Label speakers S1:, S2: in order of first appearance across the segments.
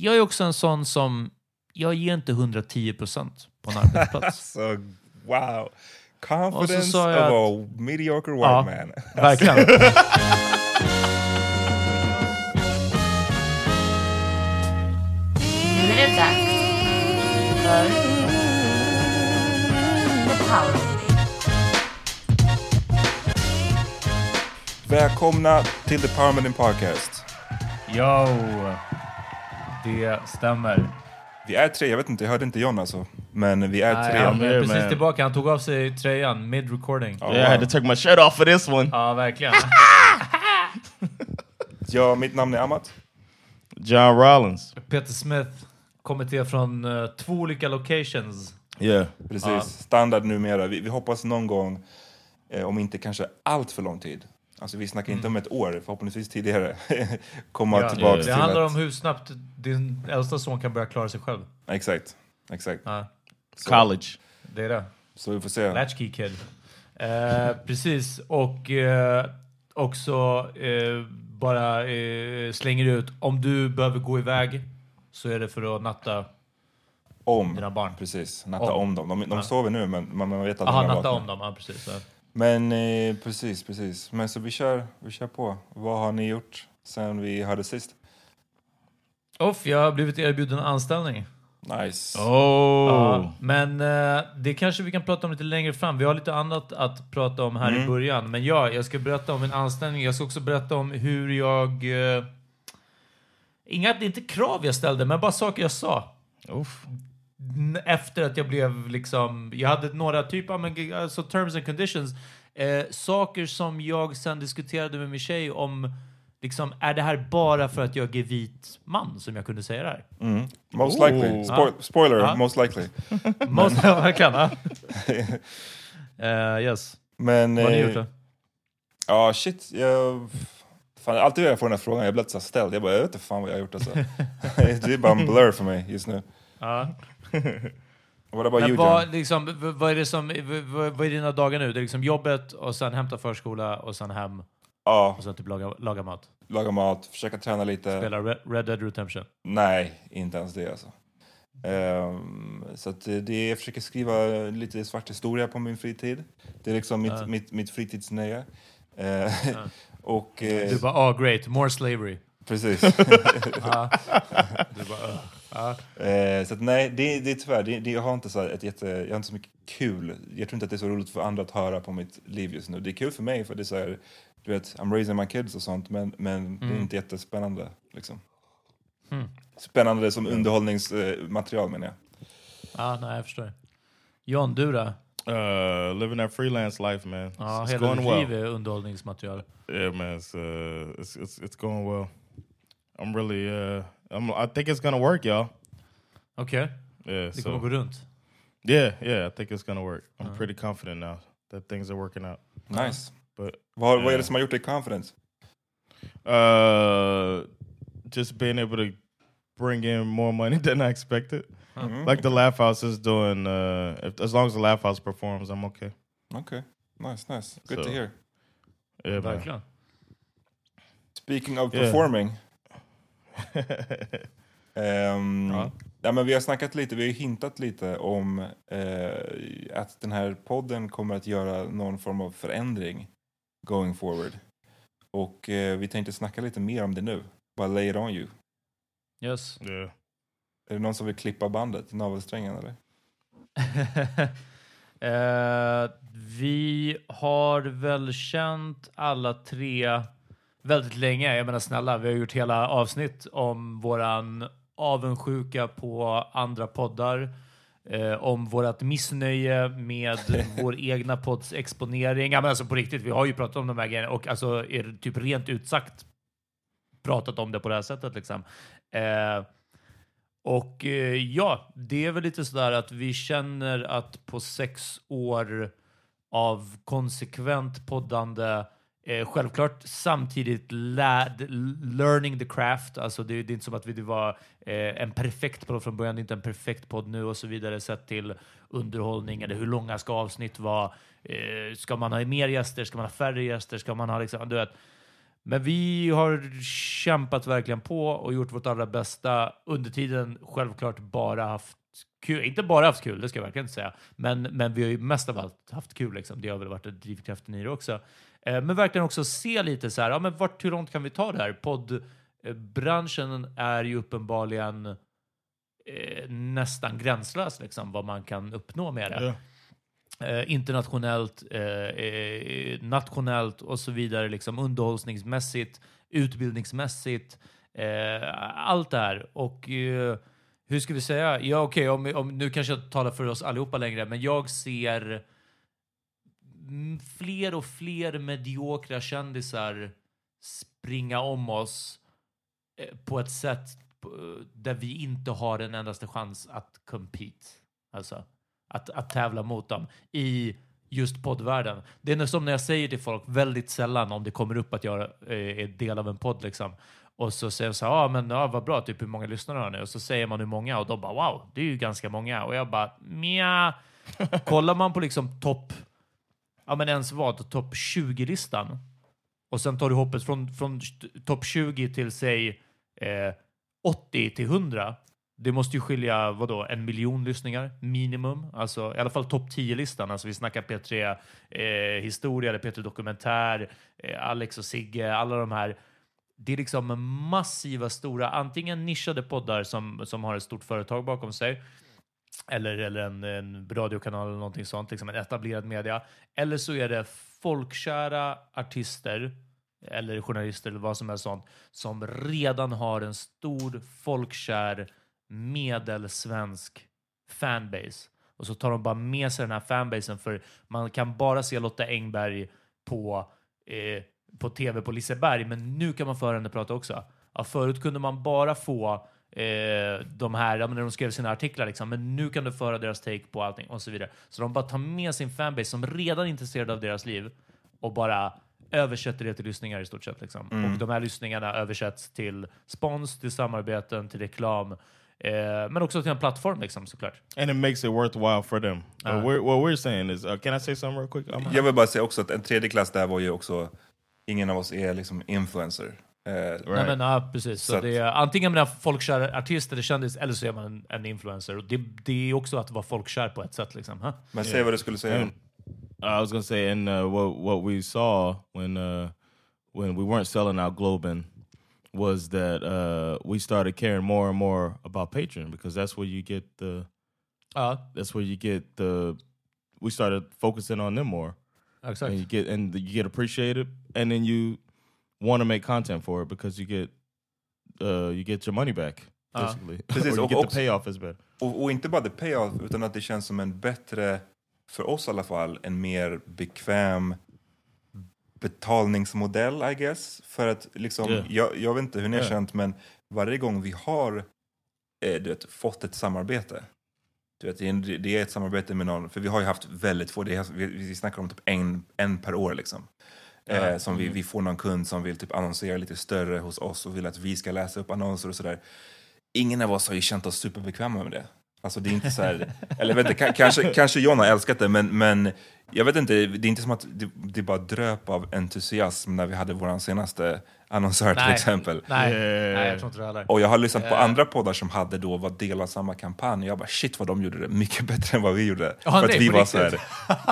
S1: jag är också en sån som, jag ger inte 110% på en arbetsplats.
S2: Så wow.
S1: Och så
S2: Confidence of a mediocre white
S1: Ja,
S2: man.
S1: verkligen.
S3: Nu är det dags för The Power.
S2: Välkomna till The Power Podcast.
S1: Jo, det stämmer.
S2: Vi är tre, jag vet inte, jag hörde inte John alltså. Men vi är
S1: Nej,
S2: tre.
S1: han är precis tillbaka. Han tog av sig tröjan mid-recording.
S2: Ja,
S4: Yeah, I had to take my shirt off for this one.
S1: Ja, verkligen.
S2: Ja, mitt namn är Amat.
S4: John Rollins.
S1: Peter Smith kommer till från eh, två olika locations.
S4: Yeah.
S2: Precis, standard numera. Vi, vi hoppas någon gång, eh, om inte kanske allt för lång tid, alltså vi snackar inte om ett år, förhoppningsvis tidigare, komma
S1: Mm. Ja,
S2: tillbaka
S1: det
S2: till
S1: handlar
S2: att...
S1: om hur snabbt din äldsta son kan börja klara sig själv.
S2: Exakt, exakt.
S1: Ja,
S4: College.
S1: det är det.
S2: så vi får se.
S1: Latchkey kid. Eh, precis, och eh, också eh, bara eh, slänger ut om du behöver gå iväg så är det för att natta.
S2: Om,
S1: Dina barn.
S2: precis. Natta
S1: Om.
S2: om dem. De, de
S1: Ja.
S2: sover nu, men man, man vet att
S1: Aha,
S2: de är
S1: natta om dem. Ja, precis. Ja.
S2: Men eh, precis, precis. Men så vi kör, vi kör på. Vad har ni gjort sen vi hörde sist?
S1: Off, jag har blivit erbjuden anställning.
S2: Nice.
S4: Oh.
S1: Ja, men eh, det kanske vi kan prata om lite längre fram. Vi har lite annat att prata om här i början. Men ja, jag ska berätta om en anställning. Jag ska också berätta om hur jag... Eh, inga, inte krav jag ställde, men bara saker jag sa.
S4: Oof.
S1: Efter att jag blev liksom... Jag hade några typer av alltså terms and conditions. Eh, saker som jag sen diskuterade med min tjej om, liksom, är det här bara för att jag är vit man som jag kunde säga det här?
S2: Most
S4: Ooh.
S2: likely. Spo-. Spoiler,
S1: Ja.
S2: most likely.
S1: Jag verkligen? Ja. Eh, yes.
S2: Men...
S1: Vad har ni
S2: eh,
S1: gjort då?
S2: Ja, shit. Jag... Fan, alltid när jag får den här frågan, jag blir lite så här ställd. Jag bara, jag vet inte fan vad jag har gjort alltså. det är bara en blur för mig just nu.
S1: Ja.
S2: What about
S1: Men
S2: you,
S1: vad,
S2: John?
S1: liksom, vad är det som, vad, vad är dina dagar nu? Det är liksom jobbet och sen hämta förskola och sen hem
S2: Ja,
S1: och sen typ laga, laga mat.
S2: laga mat, försöka träna lite.
S1: Spela Red, Red Dead Redemption.
S2: Nej, inte ens det alltså. Ehm, så att det- det, jag försöker skriva lite svart historia på min fritid. Det är liksom mitt,
S1: Ja.
S2: mitt, mitt fritidsnöje. Eh, och... eh,
S1: Du bara, ah great, more slavery.
S2: Precis.
S1: Du bara, "Ugh." Ja.
S2: Eh, så att nej, det, det är tyvärr, det, det, jag har inte så ett jätte, jag har inte så mycket kul. Jag tror inte att det är så roligt för andra att höra på mitt liv just nu. Det är kul för mig för det är så här, du vet, I'm raising my kids och sånt, men, men det är inte jättespännande liksom.
S1: Mm.
S2: Spännande som underhållningsmaterial menar jag.
S1: ja, nej jag förstår. John, du då?
S4: Uh, living that freelance life, man.
S1: Ja,
S4: it's, it's
S1: hela ditt
S4: well.
S1: liv är underhållningsmaterial.
S4: Yeah, man, it's, uh, it's it's it's going well. I'm really, uh, I'm, I think it's gonna work, y'all.
S1: Okay.
S4: Yeah,
S1: det kommer
S4: so
S1: gå runt.
S4: yeah, yeah, I think it's gonna work. I'm pretty confident now that things are working out.
S2: Nice.
S4: But
S2: Vad, vad är det som har gjort dig confidence?
S4: Uh, just being able to bring in more money than I expected. Like the Laugh House is doing. Uh, if, as long as the Laugh House performs, I'm okay.
S2: Okay. nice, nice. Good
S4: So-
S2: to hear.
S4: Yeah, man.
S1: Verkligen.
S2: Speaking of
S4: Yeah.
S2: performing. Ehm,
S1: Ja.
S2: ja. men vi har snackat lite, vi har hintat lite om eh, att den här podden kommer att göra någon form av förändring going forward. Och eh, vi tänkte snacka lite mer om det nu. Bara lay it on you.
S1: Yes.
S4: yeah.
S2: Är det någon som vill klippa bandet, navelsträngen eller?
S1: Eh, vi har väl känt alla tre väldigt länge. Jag menar snälla, vi har gjort hela avsnitt om våran avundsjuka på andra poddar. Eh, om vårt missnöje med vår egna podds exponering. Ja, men alltså på riktigt, vi har ju pratat om de här grejerna och alltså är typ rent utsagt pratat om det på det här sättet. Liksom. Eh, och eh, ja, det är väl lite sådär att vi känner att på sex år av konsekvent poddande, eh, självklart samtidigt learning the craft, alltså det, det är inte som att vi det var eh, en perfekt podd från början, det är inte en perfekt podd nu och så vidare sett till underhållning eller hur långa ska avsnitt vara? Eh, ska man ha mer gäster? Ska man ha färre gäster? Ska man ha liksom, du vet, men vi har kämpat verkligen på och gjort vårt allra bästa. Under tiden självklart bara haft kul. Inte bara haft kul, det ska jag verkligen inte säga. Men, men vi har ju mest av allt haft kul. Liksom. Det har väl varit drivkraften i det också. Eh, men verkligen också se lite så här, ja, men vart, hur långt kan vi ta det här? Poddbranschen är ju uppenbarligen eh, nästan gränslös, liksom, vad man kan uppnå med det
S4: Yeah.
S1: eh, internationellt, eh, eh, nationellt och så vidare, liksom underhållningsmässigt, utbildningsmässigt, eh, allt det här. Och eh, hur ska vi säga? Ja, okej, om, om, nu kanske jag talar för oss allihopa längre, men jag ser fler och fler mediokra kändisar springa om oss eh, på ett sätt eh, där vi inte har en endaste chans att compete. Alltså att, att tävla mot dem i just poddvärlden. Det är som när jag säger till folk väldigt sällan om det kommer upp att jag eh, är del av en podd liksom. Och så säger de så här, ja men ja, vad bra, typ hur många lyssnare har ni? Och så säger man hur många och de bara wow, det är ju ganska många. Och jag bara mja. Kollar man på liksom topp, ja men ens vad, topp 20-listan och sen tar du hoppet från, från topp 20 till säg eh, 80 till 100. Det måste ju skilja vadå, en miljon lyssningar minimum. Alltså i alla fall topp 10-listan. Alltså vi snackar P3 eh, Historia eller P3 Dokumentär, eh, Alex och Sigge, alla de här. Det är liksom massiva, stora, antingen nischade poddar som, som har ett stort företag bakom sig, eller, eller en, en radiokanal eller någonting sånt, liksom en etablerad media. Eller så är det folkkära artister eller journalister eller vad som helst sånt som redan har en stor folkkär medelsvensk fanbase. Och så tar de bara med sig den här fanbasen för man kan bara se Lotta Engberg på, eh, på tv på Liseberg, men nu kan man få henne prata också. Ja, förut kunde man bara få eh, de här, när de skrev sina artiklar, liksom, men nu kan du föra deras take på allting och så vidare. Så de bara tar med sin fanbase som redan är intresserad av deras liv och bara översätter det till lyssningar i stort sett. Liksom. Och de här lyssningarna översätts till spons, till samarbeten, till reklam, eh, men också till en plattform liksom, såklart.
S4: And it makes it worthwhile for them. Uh,
S1: Uh.
S4: we're, what we're saying is, uh, can I say something real quick? I'm-
S2: Jag vill bara säga också att en tredje klass där var ju också, ingen av oss är liksom influencer. Eh,
S1: Nej, men, ja, precis. Så
S2: Så
S1: det är, antingen är man folkkär artist eller kändis, eller så är man en, en influencer. Och det, det är också att vara folkkär på ett sätt. Liksom. Huh?
S2: Men säg vad du skulle säga.
S4: And I was gonna say, and uh, what what we saw when uh, when we weren't selling out Globin was that uh, we started caring more and more about Patreon because that's where you get the
S1: Ja,
S4: that's where you get the we started focusing on them more
S1: exakt.
S4: and you get and you get appreciated and then you want to make content for it because you get uh, you get your money back
S1: Uh,
S4: basically
S2: Precis,
S4: or you
S2: och
S4: get the
S2: också-. Och, och inte bara the payoff, utan att det känns som en bättre, för oss i alla fall, en mer bekväm betalningsmodell, I guess. För att liksom,
S4: Yeah.
S2: jag, jag vet inte hur ni har
S4: Yeah.
S2: känt, men varje gång vi har eh, du vet, fått ett samarbete, du vet, det, är, en- det är ett samarbete med någon, för vi har ju haft väldigt få, det är, vi, vi snackar om typ en, en per år liksom. Eh, som vi, vi får någon kund som vill typ annonsera lite större hos oss och vill att vi ska läsa upp annonser och sådär. Ingen av oss har ju känt oss superbekväma med det. Alltså det är inte så här, eller vet inte, kanske, kanske John har älskat det, men, men jag vet inte, det är inte som att det, det bara dröp av entusiasm när vi hade vår senaste annonsör till exempel.
S1: Nej, nej, jag tror inte det heller.
S2: Och jag har lyssnat på
S1: Eh.
S2: andra poddar som hade då var del av samma kampanj. Jag bara shit vad de gjorde det mycket bättre än vad vi gjorde.
S1: Ja,
S2: För att
S1: nej,
S2: vi
S1: på
S2: var så här,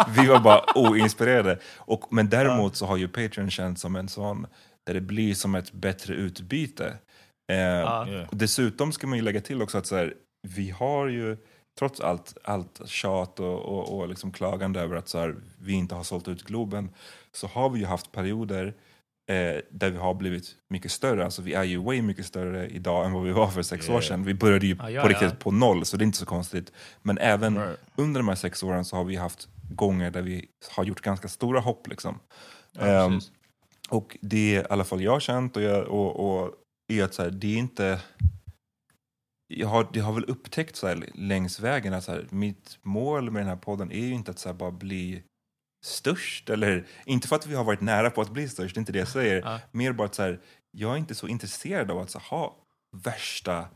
S2: vi var bara oinspirerade. Och, men däremot så har ju Patreon känts som en sån, där det blir som ett bättre utbyte. Eh, och Dessutom ska man ju lägga till också att så här, vi har ju, trots allt, allt tjat och, och, och liksom klagande över att så här, vi inte har sålt ut Globen, så har vi ju haft perioder eh, där vi har blivit mycket större. Alltså vi är ju way mycket större idag än vad vi var för sex år
S4: Yeah.
S2: sedan. Vi började ju
S1: Ja, ja,
S2: på
S1: ja.
S2: riktigt på noll, så det är inte så konstigt. Men även
S4: Right.
S2: under de här sex åren så har vi haft gånger där vi har gjort ganska stora hopp. Liksom.
S1: Ja, precis.
S2: och det i alla fall jag har känt och, jag, och, och är att så här, det är inte... Jag har, det har väl upptäckt så här, längs vägen att så här, mitt mål med den här podden är ju inte att så här, bara bli störst. Eller, inte för att vi har varit nära på att bli störst, det är inte det jag säger.
S1: Ja.
S2: Mer bara att så här, jag är inte så intresserad av att så, ha värsta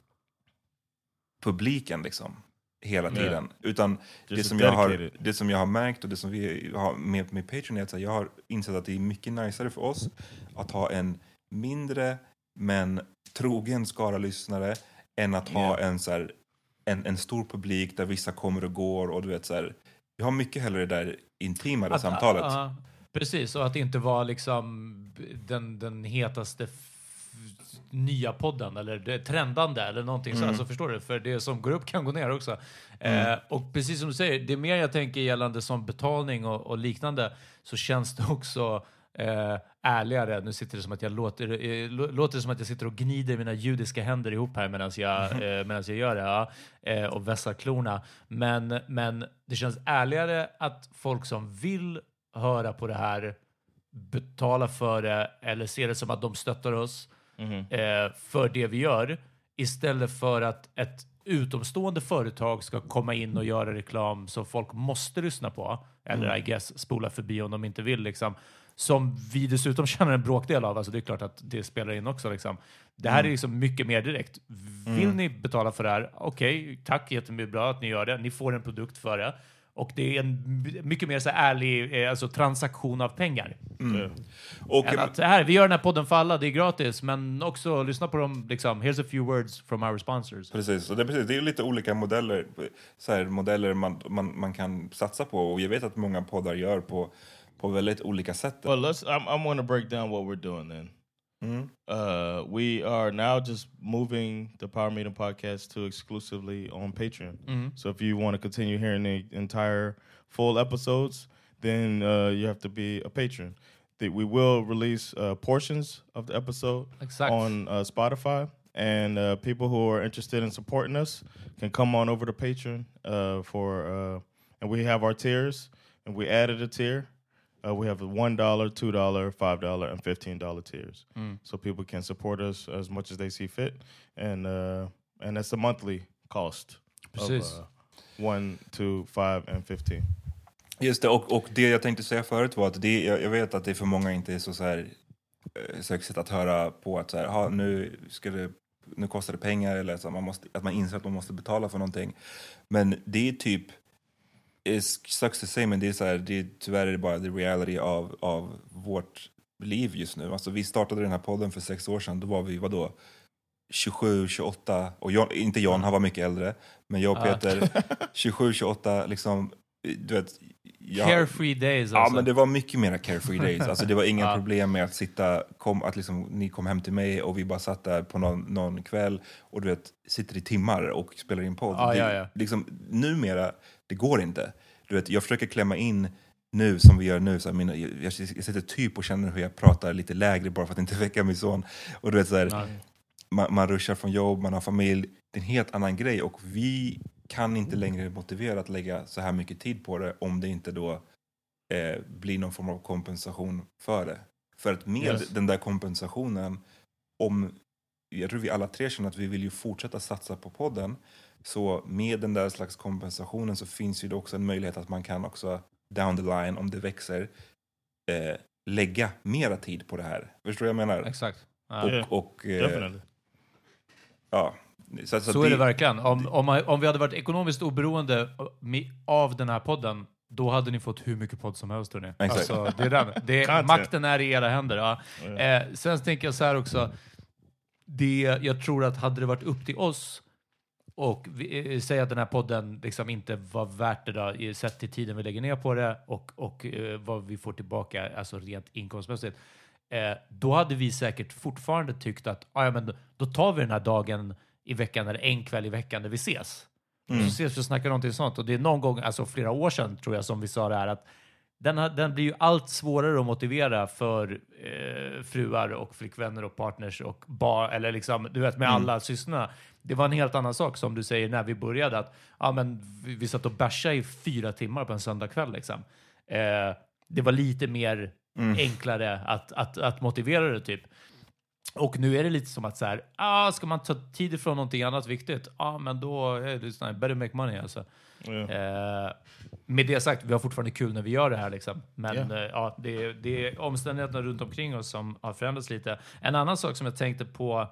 S2: publiken liksom, hela
S4: Yeah.
S2: tiden. Utan det som, jag har, det som jag har märkt och det som vi har med, med Patreon är att så jag har insett att det är mycket najsare för oss att ha en mindre men trogen skara lyssnare än att ha
S4: Yeah.
S2: en, så här, en, en stor publik där vissa kommer och går. och du vet så här, Jag har mycket hellre det där intimare
S1: Att-
S2: samtalet.
S1: ja, precis, och att inte var liksom den, den hetaste nya podden eller trendande eller någonting så. Alltså, förstår du? För det som går upp kan gå ner också. Eh, och precis som du säger, det är mer jag tänker gällande som betalning och, och liknande så känns det också eh, ärligare. Nu sitter det som att jag låter, eh, lå- låter det som att jag sitter och gnider mina judiska händer ihop här medan jag, eh, medans jag gör det ja, eh, och vässar klorna. Men, men det känns ärligare att folk som vill höra på det här betala för det eller ser det som att de stöttar oss eh, för det vi gör istället för att ett utomstående företag ska komma in och göra reklam som folk måste lyssna på eller I guess spola förbi om de inte vill. Liksom. Som vi dessutom känner en bråkdel av. Alltså det är klart att det spelar in också. Liksom. Det här är liksom mycket mer direkt. Vill ni betala för det här? Okej, tack jättemycket bra att ni gör det. Ni får en produkt för det. Och det är en mycket mer så ärlig eh, alltså transaktion av pengar.
S2: Och,
S1: Än att, här, vi gör den här podden för alla, det är gratis, men också lyssna på dem. Liksom, here's a few words from our sponsors.
S2: Precis, och det, är precis, det är lite olika modeller, så här, modeller man, man, man kan satsa på. Och jag vet att många poddar gör på, på väldigt olika sätt.
S4: Well, let's. I'm, I'm going to break down what we're doing then. Uh, we are now just moving the Power Meeting podcast to exclusively on Patreon. So if you want to continue hearing the entire full episodes, then uh, you have to be a patron. The, we will release uh, portions of the episode
S1: Exakt.
S4: on uh, Spotify And uh, people who are interested in supporting us can come on over to Patreon uh, for, uh, and we have our tiers, and we added a tier. Uh, we have one dollar, two dollar, five dollar, and fifteen dollar tiers, so people can support us as much as they see fit, and uh, and that's a monthly cost of
S1: Precis.
S4: uh, one, two, five, and fifteen.
S2: Just det, och, och det jag tänkte säga förut var att det, jag, jag vet att det för många inte är så, så här eh, sexigt att höra på att så här, "Ha, nu, ska det, nu kostar det pengar eller så, man måste, att man inser att man måste betala för någonting. Men det är typ, it sucks to say, men det är, så här, det är tyvärr är det bara the reality av, av vårt liv just nu. Alltså, vi startade den här podden för sex år sedan, då var vi, vadå, 27, 28, och John, inte John, han var mycket äldre, men jag och
S1: Ja.
S2: Peter, 27, 28, liksom, du vet, jag-
S1: Carefree days
S2: Ja,
S1: alltså.
S2: men det var mycket mer carefree days. Alltså, det var inga
S1: Ja.
S2: problem med att sitta, kom, att liksom, ni kom hem till mig och vi bara satt där på någon, någon kväll och du vet, sitter i timmar och spelar in podd.
S1: Ja,
S2: det,
S1: ja, ja.
S2: Liksom, numera, det går inte. Du vet, jag försöker klämma in nu som vi gör nu, så här, mina, jag, jag sitter typ och känner hur jag pratar lite lägre bara för att inte väcka min son. Och du vet, så här, man, man ruschar från jobb, man har familj. Det är en helt annan grej och vi kan inte längre motivera att lägga så här mycket tid på det om det inte då eh, blir någon form av kompensation för det. För att med
S4: Yes.
S2: den där kompensationen, om jag tror vi alla tre känner att vi vill ju fortsätta satsa på podden, så med den där slags kompensationen så finns ju det också en möjlighet att man kan också down the line, om det växer, eh, lägga mera tid på det här. Förstår du vad jag menar?
S1: Exakt. Ja.
S2: Och,
S4: Yeah,
S2: och, eh, ja. Så,
S1: Så är det verkligen. Om, om, man- om vi hade varit ekonomiskt oberoende mi- av den här podden, då hade ni fått hur mycket podd som helst. Alltså, det är den. Det,
S4: Content.
S1: makten är i era händer. Ja. Eh, sen tänker jag så här också. Det, jag tror att hade det varit upp till oss och vi, eh, säga att den här podden liksom inte var värt det då, sett till tiden vi lägger ner på det och, och eh, vad vi får tillbaka, alltså rent inkomstmässigt. Eh, då hade vi säkert fortfarande tyckt att ah, ja, men då, tar vi den här dagen i veckan eller en kväll i veckan där vi ses. Och så ses vi och snackar någonting sånt. Och det är någon gång, alltså flera år sedan tror jag, som vi sa det här att den, har, den blir ju allt svårare att motivera för eh, fruar och flickvänner och partners och barn, eller liksom, du vet med alla systrarna. Det var en helt annan sak som du säger när vi började, att ja, men vi, vi satt och bärsade i fyra timmar på en söndagkväll. Liksom. Eh, det var lite mer enklare att, att, att motivera det typ. Och nu är det lite som att så här, ah, ska man ta tid ifrån någonting annat viktigt, ah, men då är det sån här, better make money alltså. Eh, med det sagt, vi har fortfarande kul när vi gör det här. Liksom. Men
S4: Ja.
S1: eh, ja, det, är- det är omständigheterna runt omkring oss som har förändrats lite. En annan sak som jag tänkte på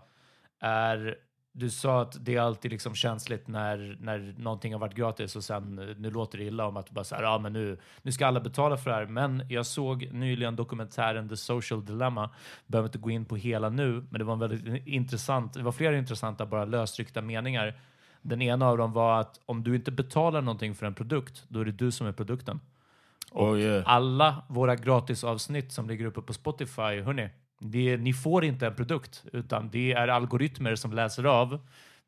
S1: är, du sa att det är alltid liksom känsligt när, när någonting har varit gratis och sen eh, nu låter det illa om att bara så här, ja, men nu, nu ska alla betala för det här. Men jag såg nyligen dokumentären The Social Dilemma. Behöver inte gå in på hela nu, men det var en väldigt intressant, det var flera intressanta bara lösryckta meningar. Den ena av dem var att om du inte betalar någonting för en produkt, då är det du som är produkten.
S4: Oh yeah.
S1: Alla våra gratisavsnitt som ligger uppe på Spotify, hörni, det, ni får inte en produkt, utan det är algoritmer som läser av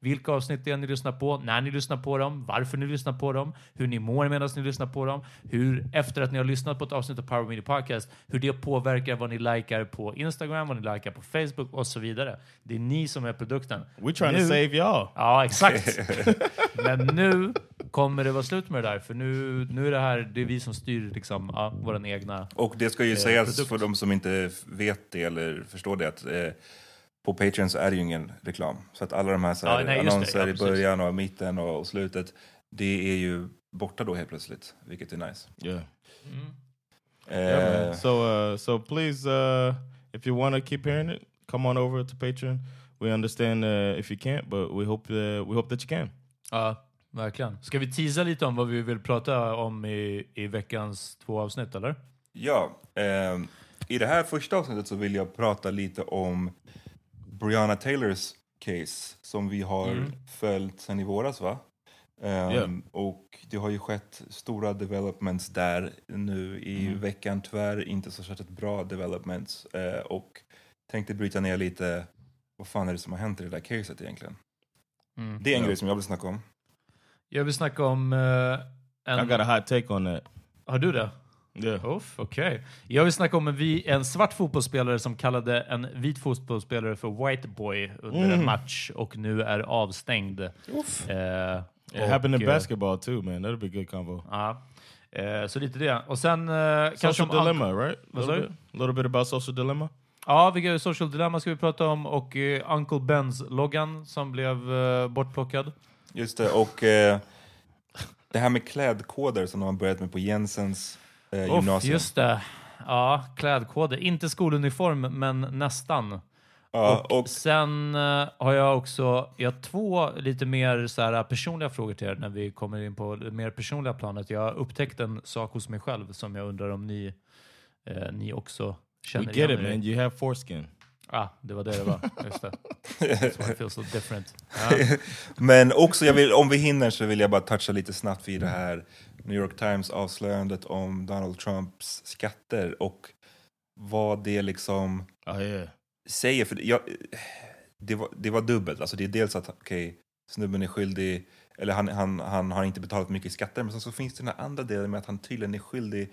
S1: vilka avsnitt det är ni lyssnar på, när ni lyssnar på dem, varför ni lyssnar på dem, hur ni mår medan ni lyssnar på dem, hur efter att ni har lyssnat på ett avsnitt av Power Media Podcast, hur det påverkar vad ni likar på Instagram, vad ni likar på Facebook och så vidare. Det är ni som är produkten.
S4: We're trying
S1: Nu-
S4: to save y'all.
S1: Ja, exakt. Men nu kommer det vara slut med det där, för nu, nu är det här, det är vi som styr liksom, ja, vår egna...
S2: Och det ska ju
S1: Eh,
S2: sägas
S1: produkt.
S2: för de som inte vet det eller förstår det att eh, på Patreon så är det ju ingen reklam. Så att alla de här, så här
S1: Ja, nej, det.
S2: annonser
S1: Ja,
S2: i början och mitten och, och slutet, det är ju borta då helt plötsligt, vilket är nice.
S4: Yeah.
S2: Eh,
S4: Yeah, man. So, uh, so please, uh, if you want to keep hearing it, come on over to Patreon. We understand uh, if you can't, but we hope uh, we hope that you can.
S1: Verkligen. Ska vi teasa lite om vad vi vill prata om i, i veckans två avsnitt, eller?
S2: Ja, ehm, i det här första avsnittet så vill jag prata lite om Brianna Taylors case som vi har följt sedan i våras va? Ehm,
S4: Ja.
S2: Och det har ju skett stora developments där nu i veckan, tyvärr inte så särskilt bra developments. Eh, och tänkte bryta ner lite, vad fan är det som har hänt i det där caset egentligen? Det är en
S4: Ja.
S2: grej som jag vill snacka om.
S1: Jag vill snacka om...
S4: I
S1: en...
S4: got a hot take on that.
S1: Har du det?
S4: Yeah.
S1: Uff, okej. Jag vill snacka om en, vi, en svart fotbollsspelare som kallade en vit fotbollsspelare för white boy under en match och nu är avstängd. Eh,
S4: It
S1: och,
S4: happened in
S1: eh,
S4: basketball too, man. That'd be a good combo.
S1: Ja. Eh, så lite det. Och sen kanske
S4: Social dilemma, right?
S1: Vad
S4: Little
S1: sa
S4: bit, little bit about social dilemma.
S1: Ja, vilka social dilemma ska vi prata om och Uncle Bens-loggan som blev bortplockad.
S2: Just det, och eh, det här med klädkoder som de har börjat med på Jensens eh,
S1: Uff,
S2: gymnasium.
S1: just det. Ja, klädkoder. Inte skoluniform, men nästan.
S2: ja,
S1: och,
S2: och,
S1: sen eh, har jag också jag har två lite mer så här, personliga frågor till er när vi kommer in på det mer personliga planet. Jag har upptäckt en sak hos mig själv som jag undrar om ni, eh, ni också
S4: We
S1: känner
S4: get
S1: igen
S4: it,
S1: er i.
S4: man. You have foreskin.
S1: Ah, det var det det var. Just det. That's why it feels so different. Ja.
S2: men också, jag vill, om vi hinner så vill jag bara toucha lite snabbt vid det här New York Times avslöjandet om Donald Trumps skatter och vad det liksom
S4: Oh yeah.
S2: säger. För jag, det, var, det var dubbelt. Alltså det är dels att okej, snubben är skyldig, eller han, han, han har inte betalat mycket skatter, men sen så finns det den här andra delen med att han tydligen är skyldig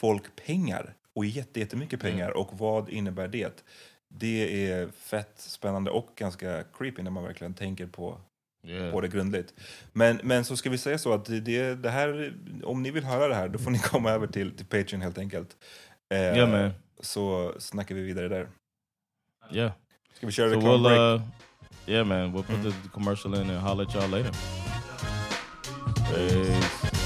S2: folk pengar, och jätte, jättemycket pengar. Och vad innebär det? Det är fett spännande och ganska creepy när man verkligen tänker på,
S4: Yeah.
S2: på det grundligt. Men, men så ska vi säga så att det, det, här, om ni vill höra det här, då får ni komma över till, till Patreon helt enkelt. Eh,
S4: Yeah, man.
S2: Så snackar vi vidare där.
S4: Yeah.
S2: Ska vi köra
S4: So we'll, uh, yeah, man. We'll put the commercial in and holler at y'all later. Peace.